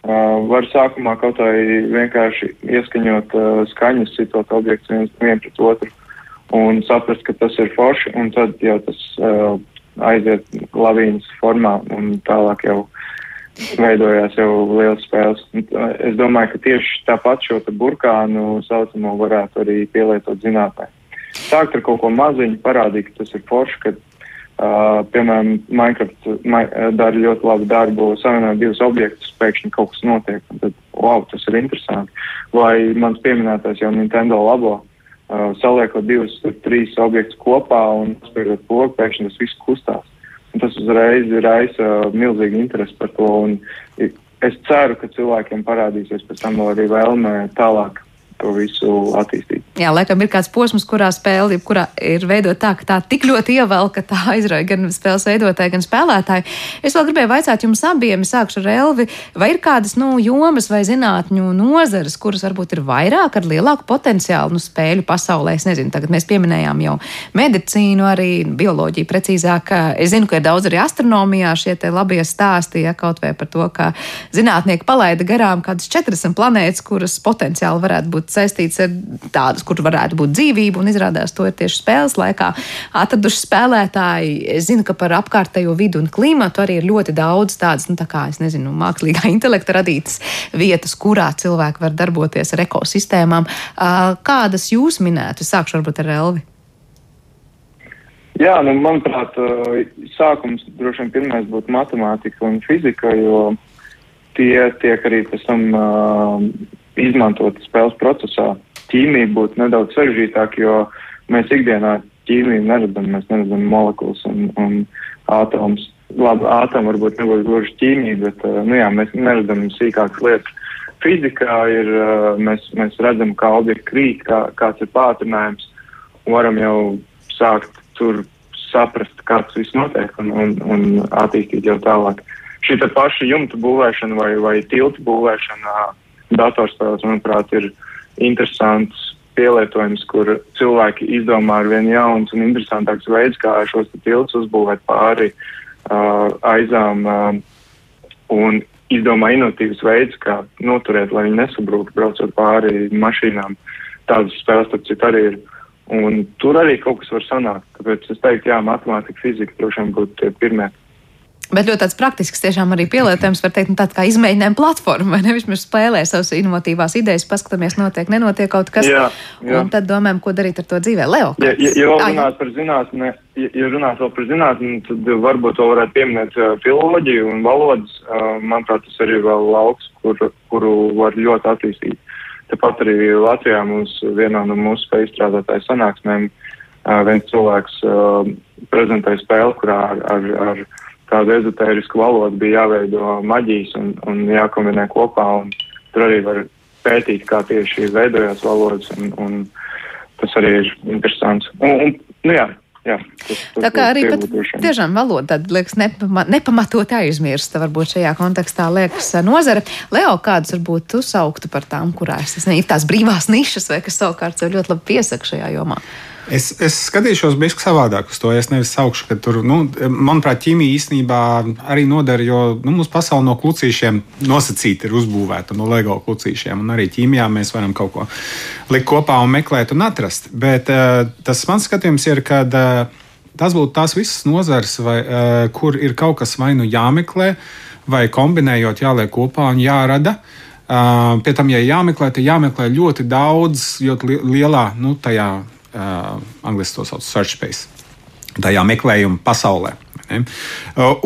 Uh, var sākumā kaut vai vienkārši ieskaņot uh, skaņas, citot objektus viens vien pret otru un saprast, ka tas ir forši, un tad jau tas uh, aiziet lavīnas formā, un tālāk jau veidojās jau liels spēles. Es domāju, ka tieši tāpat šo burkānu saucamo varētu arī pielietot zinātnē. Sākt ar kaut ko maziņu, parādīt, ka tas ir forši, ka, uh, piemēram, Minecraft ma dara ļoti labu darbu, savienojot divus objektus, pēkšņi kaut kas notiek, un tad, wow, tas ir interesanti. Vai mans pieminētais jau Nintendo labo, uh, saliekot divus, trīs objektus kopā un spēļot pogu, pēkšņi tas viss kustās. Tas uzreiz raisa milzīgu interesi par to. Es ceru, ka cilvēkiem parādīsies pēc tam arī vēlme tālāk to visu attīstīt. Jā, laikam ir kāds posms, kurā spēle, kurā ir veidot tā, ka tā tik ļoti ievēl, ka tā aizrauja gan spēles veidotāju, gan spēlētāju. Es vēl gribēju vaicāt jums abiem, sākšu ar Elvi, vai ir kādas nu, jomas vai zinātņu nozares, kuras varbūt ir vairāk ar lielāku potenciālu nu, spēļu pasaulē. Es nezinu, tagad mēs pieminējām jau medicīnu, arī bioloģiju precīzāk. Es zinu, ka ir daudz arī astronomijā šie labie stāsti, ja kaut vai par to, ka zinātnieki palaida garām kādas 40 planētas, kuras potenciāli varētu būt saistītas ar tādas, kur varētu būt dzīvība, un izrādās to ir tieši spēles laikā atraduši spēlētāji. Es zinu, ka par apkārtējo vidu un klimatu arī ir ļoti daudz tādas, nu, tā kā, es nezinu, mākslīgā intelekta radītas vietas, kurā cilvēki var darboties ar ekosistēmām. Kādas jūs minētu? Sākšu varbūt ar Elvi. Jā, nu, manuprāt, sākums droši vien pirmais būtu matemātika un fizika, jo tie tiek arī pēc tam uh, izmantoti spēles procesā. Ķīmija būtu nedaudz sarežģītāk, jo mēs ikdienā ķīmiju neredzam, mēs neredzam molekulas un, un atomus. Labi, atomu varbūt nebūs gluži ķīmija, bet uh, nu jā, mēs neredzam sīkākas lietas. Fizikā ir, uh, mēs, mēs redzam, kā objekti krīt, kā, kāds ir pātrinājums, varam jau sākt tur saprast, kā tas viss notiek un, un, un attīstīt jau tālāk. Šī paša jumta būvēšana vai, vai tiltu būvēšana datorspēlēs, manuprāt, ir interesants pielietojums, kur cilvēki izdomā ar vien jauns un interesantāks veids, kā šos tiltus uzbūvēt pāri uh, aizām uh, un izdomā inovatīvs veids, kā noturēt, lai viņi nesabrūk, braucot pāri mašīnām. Tādas spēles, starp citu, arī ir. Un tur arī kaut kas var sanākt. Tāpēc es teiktu, jā, matemātika, fizika droši vien būtu tie pirmie. Bet ļoti tāds praktisks, tiešām arī pielietojams, var teikt, nu, tāds kā izmēģinājuma platforma, vai nevis mēs spēlējam savas inovatīvās idejas, paskatāmies, notiek, nenotiek kaut kas. Jā, jā. Un tad domājam, ko darīt ar to dzīvē. Leo. Ja, ja, ja runāt par zinātni, ja, runāt vēl par zinātni, tad varbūt to varētu pieminēt filoloģiju un valodas. Manuprāt, tas arī vēl lauks, kur, kuru var ļoti attīstīt. Tāpat arī Latvijā mums vienā no mūsu spēju izstrādātāju sanāksmēm viens cilvēks prezentēja spēli, kurā ar, ar, ar tādu ezotērisku valodu bija jāveido maģijas un, un jākombinē kopā. Un tur arī var pētīt, kā tieši veidojās valodas, un, un tas arī ir interesants. Un, un, nu jā, Jā, tas, tas tā kā arī pat tiešām valoda tāda liekas nepama, nepamatot aizmirsta, varbūt šajā kontekstā liekas nozara. Leo, kādas varbūt tu sauktu par tām, kurās tas ne ir tās brīvās nišas, vai kas savukārt sev ļoti labi piesaka šajā jomā? Es, es skatīšos bišķi savādāk uz to. Es nevis saukšu, ka tur, nu, manuprāt, ķīmija īstenībā arī nodara, jo nu, mūsu pasaule no klucīšiem nosacīta ir uzbūvēta no LEGO klucīšiem. Un arī ķīmijā mēs varam kaut ko likt kopā un meklēt un atrast. Bet uh, tas mans skatījums ir, ka uh, tas būtu tās visas nozars, vai, uh, kur ir kaut kas vai nu jāmeklē, vai kombinējot jāliek kopā un jārada. Uh, pie tam, ja jāmeklē, tad jāmeklē ļoti daudz, ļoti lielā, nu, tajā angļuiski to sauc search space, tajā meklējuma pasaulē. Ne?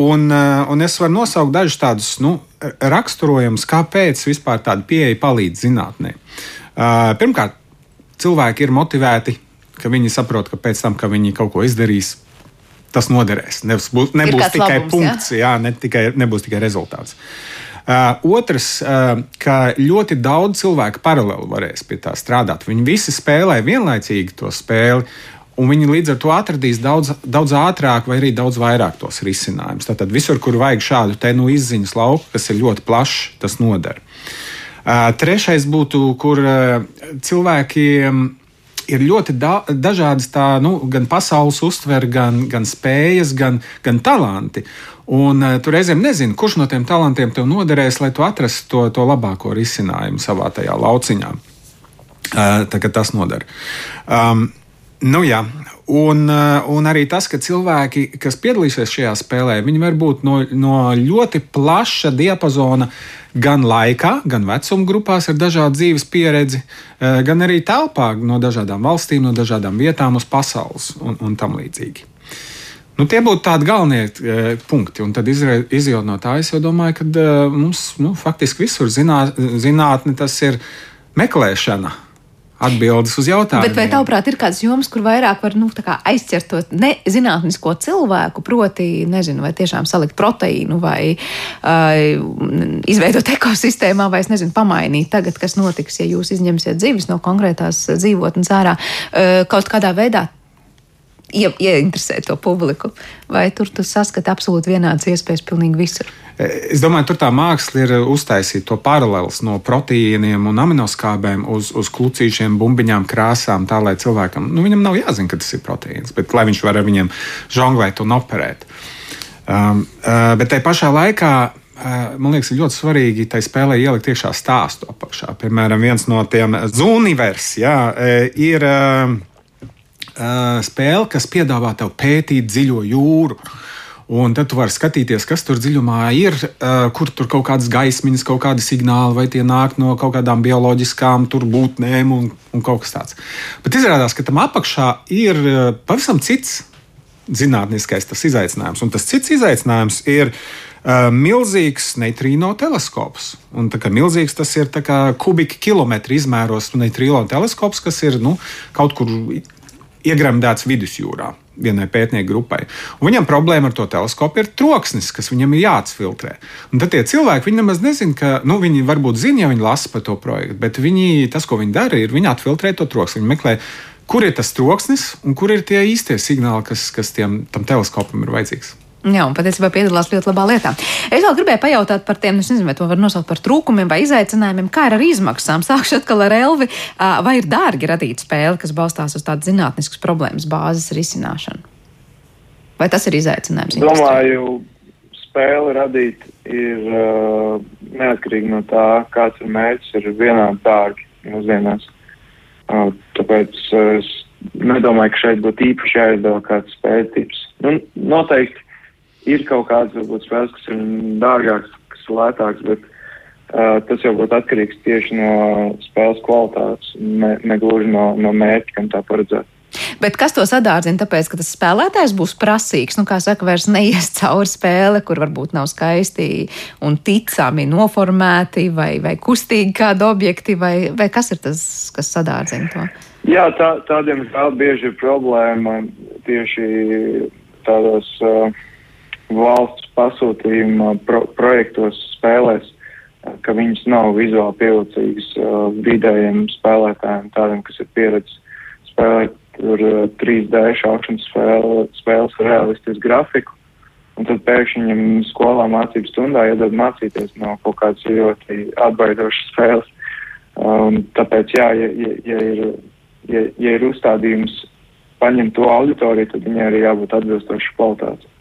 Un, un es varu nosaukt dažus tādus nu, raksturojumus, kāpēc vispār tāda pieeja palīdz zinātnē. Uh, pirmkārt, cilvēki ir motivēti, ka viņi saprot, ka pēc tam, kad viņi kaut ko izdarīs, tas noderēs. Nebūs, nebūs tikai labums, punkts, jā? Jā, ne tikai, nebūs tikai rezultāts. Uh, Uh, otrs, uh, ka ļoti daudz cilvēku paralēli varēs pie tā strādāt. Viņi visi spēlē vienlaicīgi to spēli. Un viņi līdz ar to atradīs daudz, daudz ātrāk, vai arī daudz vairāk tos risinājumus. Tātad visur, kur vajag šādu te nu izziņas lauku, kas ir ļoti plašs, tas noder. Uh, trešais būtu, kur cilvēkiem ir ļoti da dažādas tā, nu, gan pasaules uztvere, gan, gan spējas, gan, gan talanti. Un uh, tu reizēm nezini, kurš no tiem talantiem tev noderēs, lai tu atrastu to, to labāko risinājumu savā tajā lauciņā. Uh, Tagad tas noder. Um, nu, jā. Un, uh, un arī tas, ka cilvēki, kas piedalīsies šajā spēlē, viņi var būt no, no ļoti plaša diapazona, gan laikā, gan vecuma grupās ar dažādu dzīves pieredzi, uh, gan arī telpā no dažādām valstīm, no dažādām vietām uz pasaules un, un tam līdzīgi. Nu, tie būtu tādi galvenie e, punkti. Un tad izjūt no tā, es domāju, ka e, mums nu, faktiski visur zinā, zinātne tas ir meklēšana. Atbildes uz jautājumiem. Bet vai tavuprāt ir kādas jomas, kur vairāk var nu, aizķert to nezinātnisko cilvēku, proti, nezinu, vai tiešām salikt proteīnu vai uh, izveidot ekosistēmā, vai es nezinu, pamainīt tagad, kas notiks, ja jūs izņemsiet zivis no konkrētās dzīvotnes ārā uh, kaut kādā veidā ie, ieinteresēt to publiku, vai tur tu saskati absolūti vienādas iespējas pilnīgi visur? Es domāju, tur tā māksla ir uztaisīt to paralēlus no proteīniem un aminoskābēm uz, uz klucīšiem, bumbiņām, krāsām, tā lai cilvēkam, nu, viņam nav jāzina, ka tas ir proteīns, bet lai viņš var ar viņiem žonglēt un operēt. Um, uh, bet tajā pašā laikā man liekas, ir ļoti svarīgi tai spēlē ielikt iekšā stāstu apakšā. Piemēram, viens no tiem uh, ir uh, spēle, kas piedāvā tev pētīt dziļo jūru. Un tad tu vari skatīties, kas tur dziļumā ir, uh, kur tur kaut kādas gaismiņas, kaut kādi signāli, vai tie nāk no kaut kādām bioloģiskām būtnēm un, un kaut kas tāds. Bet izrādās, ka tam apakšā ir uh, pavisam cits zinātniskais izaicinājums. Un tas cits izaicinājums ir uh, milzīgs neitrīno teleskops. Un, kā, milzīgs tas ir kubika kilometru izmēros neitrīno teleskops, kas ir nu, kaut kur iegremdēts vidusjūrā vienai pētnieku grupai. Un viņam problēma ar to teleskopu ir troksnis, kas viņam ir jāatfiltrē. Un tad tie cilvēki, viņi nemaz nezina, ka, nu, viņi varbūt zina, ja viņi lasa par to projektu, bet viņi, tas, ko viņi dara, ir viņi atfiltrē to troksni. Viņi meklē, kur ir tas troksnis un kur ir tie īstie signāli, kas, kas tiem, tam teleskopam ir vajadzīgs. Jā, un patiesībā piedalās ļoti labā lietā. Es vēl gribēju pajautāt par tiem, es nezinu, vai to var nosaukt par trūkumiem vai izaicinājumiem, kā ir ar izmaksām. Sākšu atkal ar Elvi. Vai ir dārgi radīt spēli, kas balstās uz tādas zinātniskas problēmas bāzes risināšanu? Vai tas ir izaicinājums? Domāju, spēli radīt ir uh, neatkarīgi no tā, kāds ir mērķis, ir vienādi dārgi mūsdienās. Uh, tāpēc es nedomāju, ka šeit būtu īpaši jāizdala kāds spēļu tips. Nu, noteikti ir kaut kādas varbūt spēles, kas ir dārgākas, kas ir lētākas, bet uh, tas jau būtu atkarīgs tieši no spēles kvalitātes, ne, ne gluži no, no mērķa, kam tā paredzēta. Bet kas to sadārdzina? Tāpēc, ka tas spēlētājs būs prasīgs, nu, kā saka, vairs neies cauri spēle, kur varbūt nav skaisti un ticami noformēti vai, vai kustīgi kādi objekti, vai, vai kas ir tas, kas sadārdzina to? Jā, tā, tādiem vēl bieži ir problēma tieši tādos. Uh, valsts pasūtījuma pro projektos spēlēs, ka viņas nav vizuāli pievilcīgas uh, vidējiem spēlētājiem, tādiem, kas ir pieredzes spēlēt tur uh, 3D šākšanas spēle, spēles ar realistisku grafiku. Un tad pēkšņi viņam skolā mācību stundā iedod mācīties no kaut kādas ļoti atbaidošas spēles. Um, tāpēc, jā, ja, ja, ja, ir, ja, ja ir uzstādījums paņemt to auditoriju, tad viņai arī jābūt atbilstoši kvalitātei.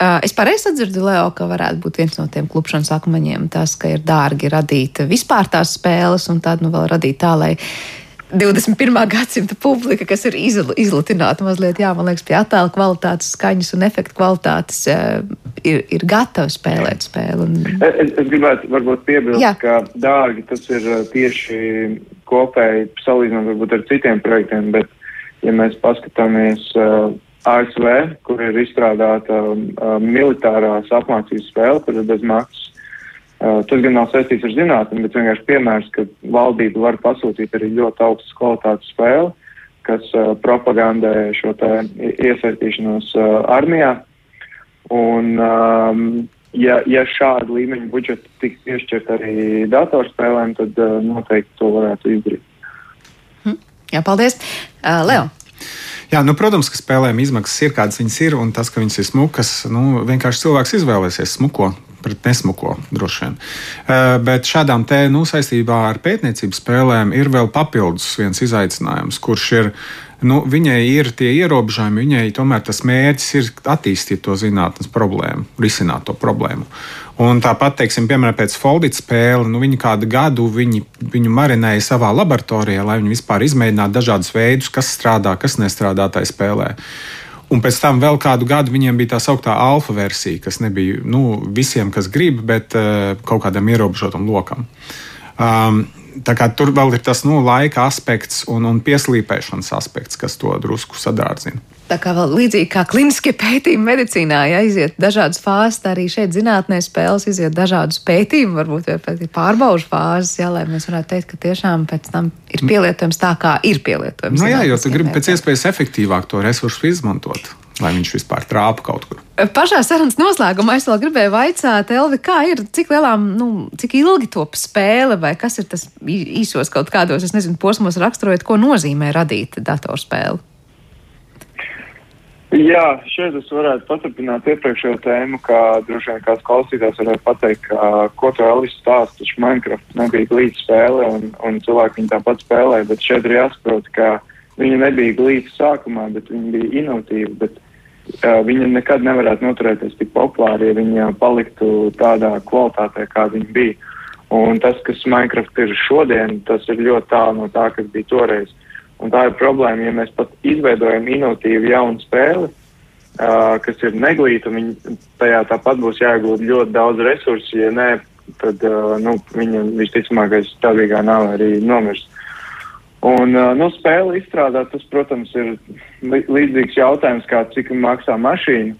Es pareizi sadzirdu, Leo, ka varētu būt viens no tiem klupšanas akmeņiem tas, ka ir dārgi radīt vispār tās spēles un tad nu vēl radīt tā, lai 21. gadsimta publika, kas ir izl izlutināta mazliet, jā, man liekas, pie attēlu kvalitātes, skaņas un efektu kvalitātes, ir, ir gatava spēlēt spēli. Un... Es, es gribētu varbūt piebilst, jā. ka dārgi tas ir tieši kopēji salīdzinot varbūt ar citiem projektiem, bet ja mēs paskatāmies uh, ASV, kur ir izstrādāta uh, militārās apmācības spēle, kur ir bez maksas. Uh, tas gan nav saistīts ar zinātnē, bet vienkārši piemērs, ka valdība var pasūtīt arī ļoti augstas kvalitātes spēli, kas uh, propagandē šo iesaistīšanos uh, armijā. Un, um, ja, ja šāda līmeņa budžeta tiks piešķirt arī datorspēlēm, tad uh, noteikti to varētu izdarīt. Hm. Jā, paldies. Uh, Leo. Jā, nu, protams, ka spēlēm izmaksas ir kādas viņas ir, un tas, ka viņas ir smukas, nu, vienkārši cilvēks izvēlēsies smuko pret nesmuko droši vien. Uh, bet šādām te nu, saistībā ar pētniecības spēlēm ir vēl papildus viens izaicinājums, kurš ir. Nu, viņai ir tie ierobežojumi, viņai tomēr tas mērķis ir attīstīt to zinātnes problēmu, risināt to problēmu. Un tāpat, teiksim, piemēram, pēc Foldit spēle, nu, viņi kādu gadu viņi, viņu marinēja savā laboratorijā, lai viņi vispār izmēģinātu dažādus veidus, kas strādā, kas nestrādā tajā spēlē. Un pēc tam vēl kādu gadu viņiem bija tā sauktā alfa versija, kas nebija nu, visiem, kas grib, bet uh, kaut kādam ierobežotam lokam. Um, tur vēl ir tas nu, laika aspekts un, un pieslīpēšanas aspekts, kas to drusku sadārdzina. Tā kā vēl līdzīgi kā kliniskie pētījumi medicīnā, ja iziet dažādas fāzes, arī šeit zinātnē spēles iziet dažādus pētījumus, varbūt arī pārbaužu fāzes, jā, lai mēs varētu teikt, ka tiešām pēc tam ir pielietojams tā, kā ir pielietojams. Nu, jā, jo tu gribi pēc iespējas efektīvāk to resursu izmantot lai viņš vispār trāpa kaut kur. Pašā sarunas noslēgumā es vēl gribēju vaicāt, Elvi, kā ir, cik lielām, nu, cik ilgi top spēle, vai kas ir tas īsos kaut kādos, es nezinu, posmos raksturojot, ko nozīmē radīt datorspēli? Jā, šeit es varētu paturpināt iepriekšējo tēmu, kā droši vien kāds klausītājs varētu pateikt, ka, ko to Elis stāsta, taču Minecraft nebija glīta spēle un, un cilvēki viņu tāpat spēlē, bet šeit ir jāsaprot, ka viņa nebija glīta sākumā, bet viņa bija inovatīva, bet uh, viņa nekad nevarētu noturēties tik populāri, ja viņa paliktu tādā kvalitātē, kā viņa bija. Un tas, kas Minecraft ir šodien, tas ir ļoti tālu no tā, kas bija toreiz. Un tā ir problēma, ja mēs pat izveidojam inovatīvu jaunu spēli, uh, kas ir neglīta, un tajā tāpat būs jāiegūt ļoti daudz resursu, ja nē, tad uh, nu, viņa visticamākais stāvīgā nav arī nomirst. Un, uh, nu, spēli izstrādāt, tas, protams, ir līdzīgs jautājums, kā cik maksā mašīna.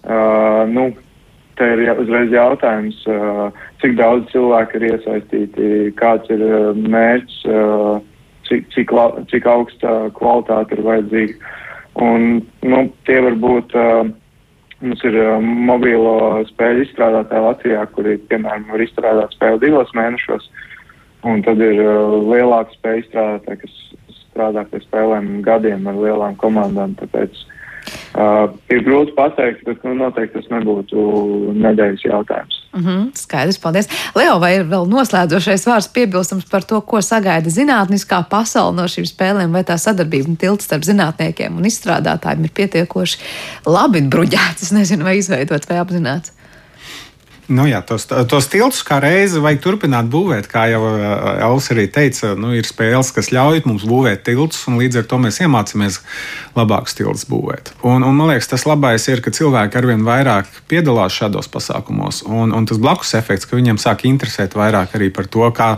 Uh, nu, te ir uzreiz jautājums, uh, cik daudz cilvēku ir iesaistīti, kāds ir uh, mērķis. Uh, cik, cik, la, cik augsta kvalitāte ir vajadzīga. Un, nu, tie var būt, uh, mums ir uh, mobīlo spēļu izstrādātāji Latvijā, kuri, piemēram, var izstrādāt spēli divos mēnešos, un tad ir uh, lielāka spēļu izstrādātāji, kas strādā pie spēlēm gadiem ar lielām komandām, tāpēc Uh, ir grūti pateikt, bet nu, noteikti tas nebūtu nedēļas jautājums. Mm -hmm, skaidrs, paldies. Leo, vai ir vēl noslēdzošais vārds piebilstams par to, ko sagaida zinātniskā pasaule no šīm spēlēm, vai tā sadarbība un tilts starp zinātniekiem un izstrādātājiem ir pietiekoši labi bruģēts, nezinu, vai izveidots vai apzināts? Nu, jā, tos, tos tiltus kā reizi vajag turpināt būvēt. Kā jau Elsa arī teica, nu, ir spēles, kas ļauj mums būvēt tiltus, un līdz ar to mēs iemācāmies labākus tiltus būvēt. Un, un, man liekas, tas labais ir, ka cilvēki arvien vairāk piedalās šādos pasākumos, un, un tas blakus efekts, ka viņiem sāk interesēt vairāk arī par to, kā,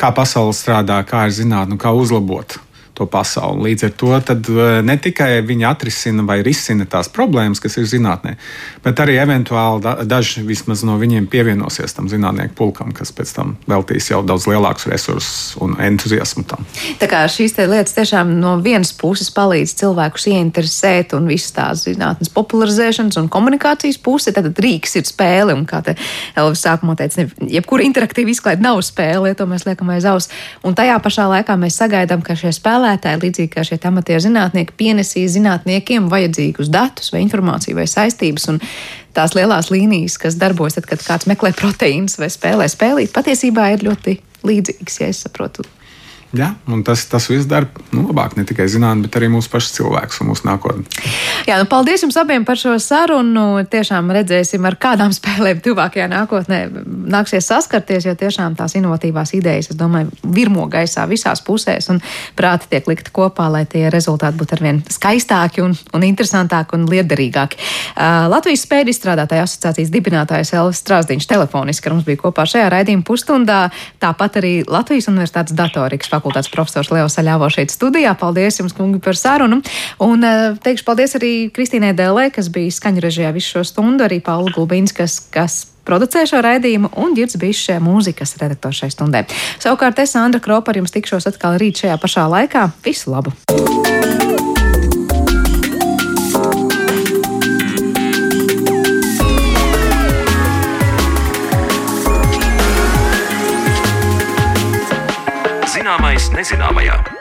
kā pasaule strādā, kā ir zinātnē, kā uzlabot to pasauli. Līdz ar to eh, ne tikai viņi atrisina vai risina tās problēmas, kas ir zinātnē, bet arī eventuāli da, daži vismaz no viņiem pievienosies tam zinātnieku pulkam, kas pēc tam veltīs jau daudz lielākus resursus un entuziasmu tam. Tā kā šīs lietas tiešām no vienas puses palīdz cilvēkus ieinteresēt un visas tās zinātnes popularizēšanas un komunikācijas puse, tad rīks ir spēle. Un kā te Elvis sākumā teica, ne, jebkura interaktīva izklaide nav spēle, ja to mēs liekam aiz aus. Un tajā pašā laikā mēs sagaidām, ka šie spēlētāji spēlētāji, līdzīgi kā šie amatie zinātnieki, pienesīs zinātniekiem vajadzīgus datus vai informāciju vai saistības. Un tās lielās līnijas, kas darbojas, tad, kad kāds meklē proteīnus vai spēlē spēlīt, patiesībā ir ļoti līdzīgas, ja es saprotu Ja, tas, tas viss dara nu, labāk ne tikai zinātnē, bet arī mūsu pašu cilvēkus un mūsu nākotni. Jā, nu, paldies jums abiem par šo sarunu. Tiešām redzēsim, ar kādām spēlēm tuvākajā nākotnē nāksies saskarties, jo tiešām tās inovatīvās idejas, es domāju, virmo gaisā visās pusēs un prāti tiek likti kopā, lai tie rezultāti būtu arvien skaistāki un, un interesantāki un liederīgāki. Uh, Latvijas spēļu izstrādātāja asociācijas dibinātājs Elvis Strāzdiņš telefoniski ar mums bija kopā šajā raidījuma pusstundā, tāpat arī Latvijas Universitātes datorikas fakultātes profesors Leo Saļāvo šeit studijā. Paldies jums, kungi, par sarunu. Un eh, teikšu paldies arī Kristīnai Dēlē, kas bija skaņu režijā visu šo stundu, arī Paula Gulbīns, kas, kas producē šo raidījumu, un Girds šie mūzikas redaktors šai stundai. Savukārt es, Andra Kropa, ar jums tikšos atkal rīt šajā pašā laikā. Visu labu! Zināmais nezināmajā.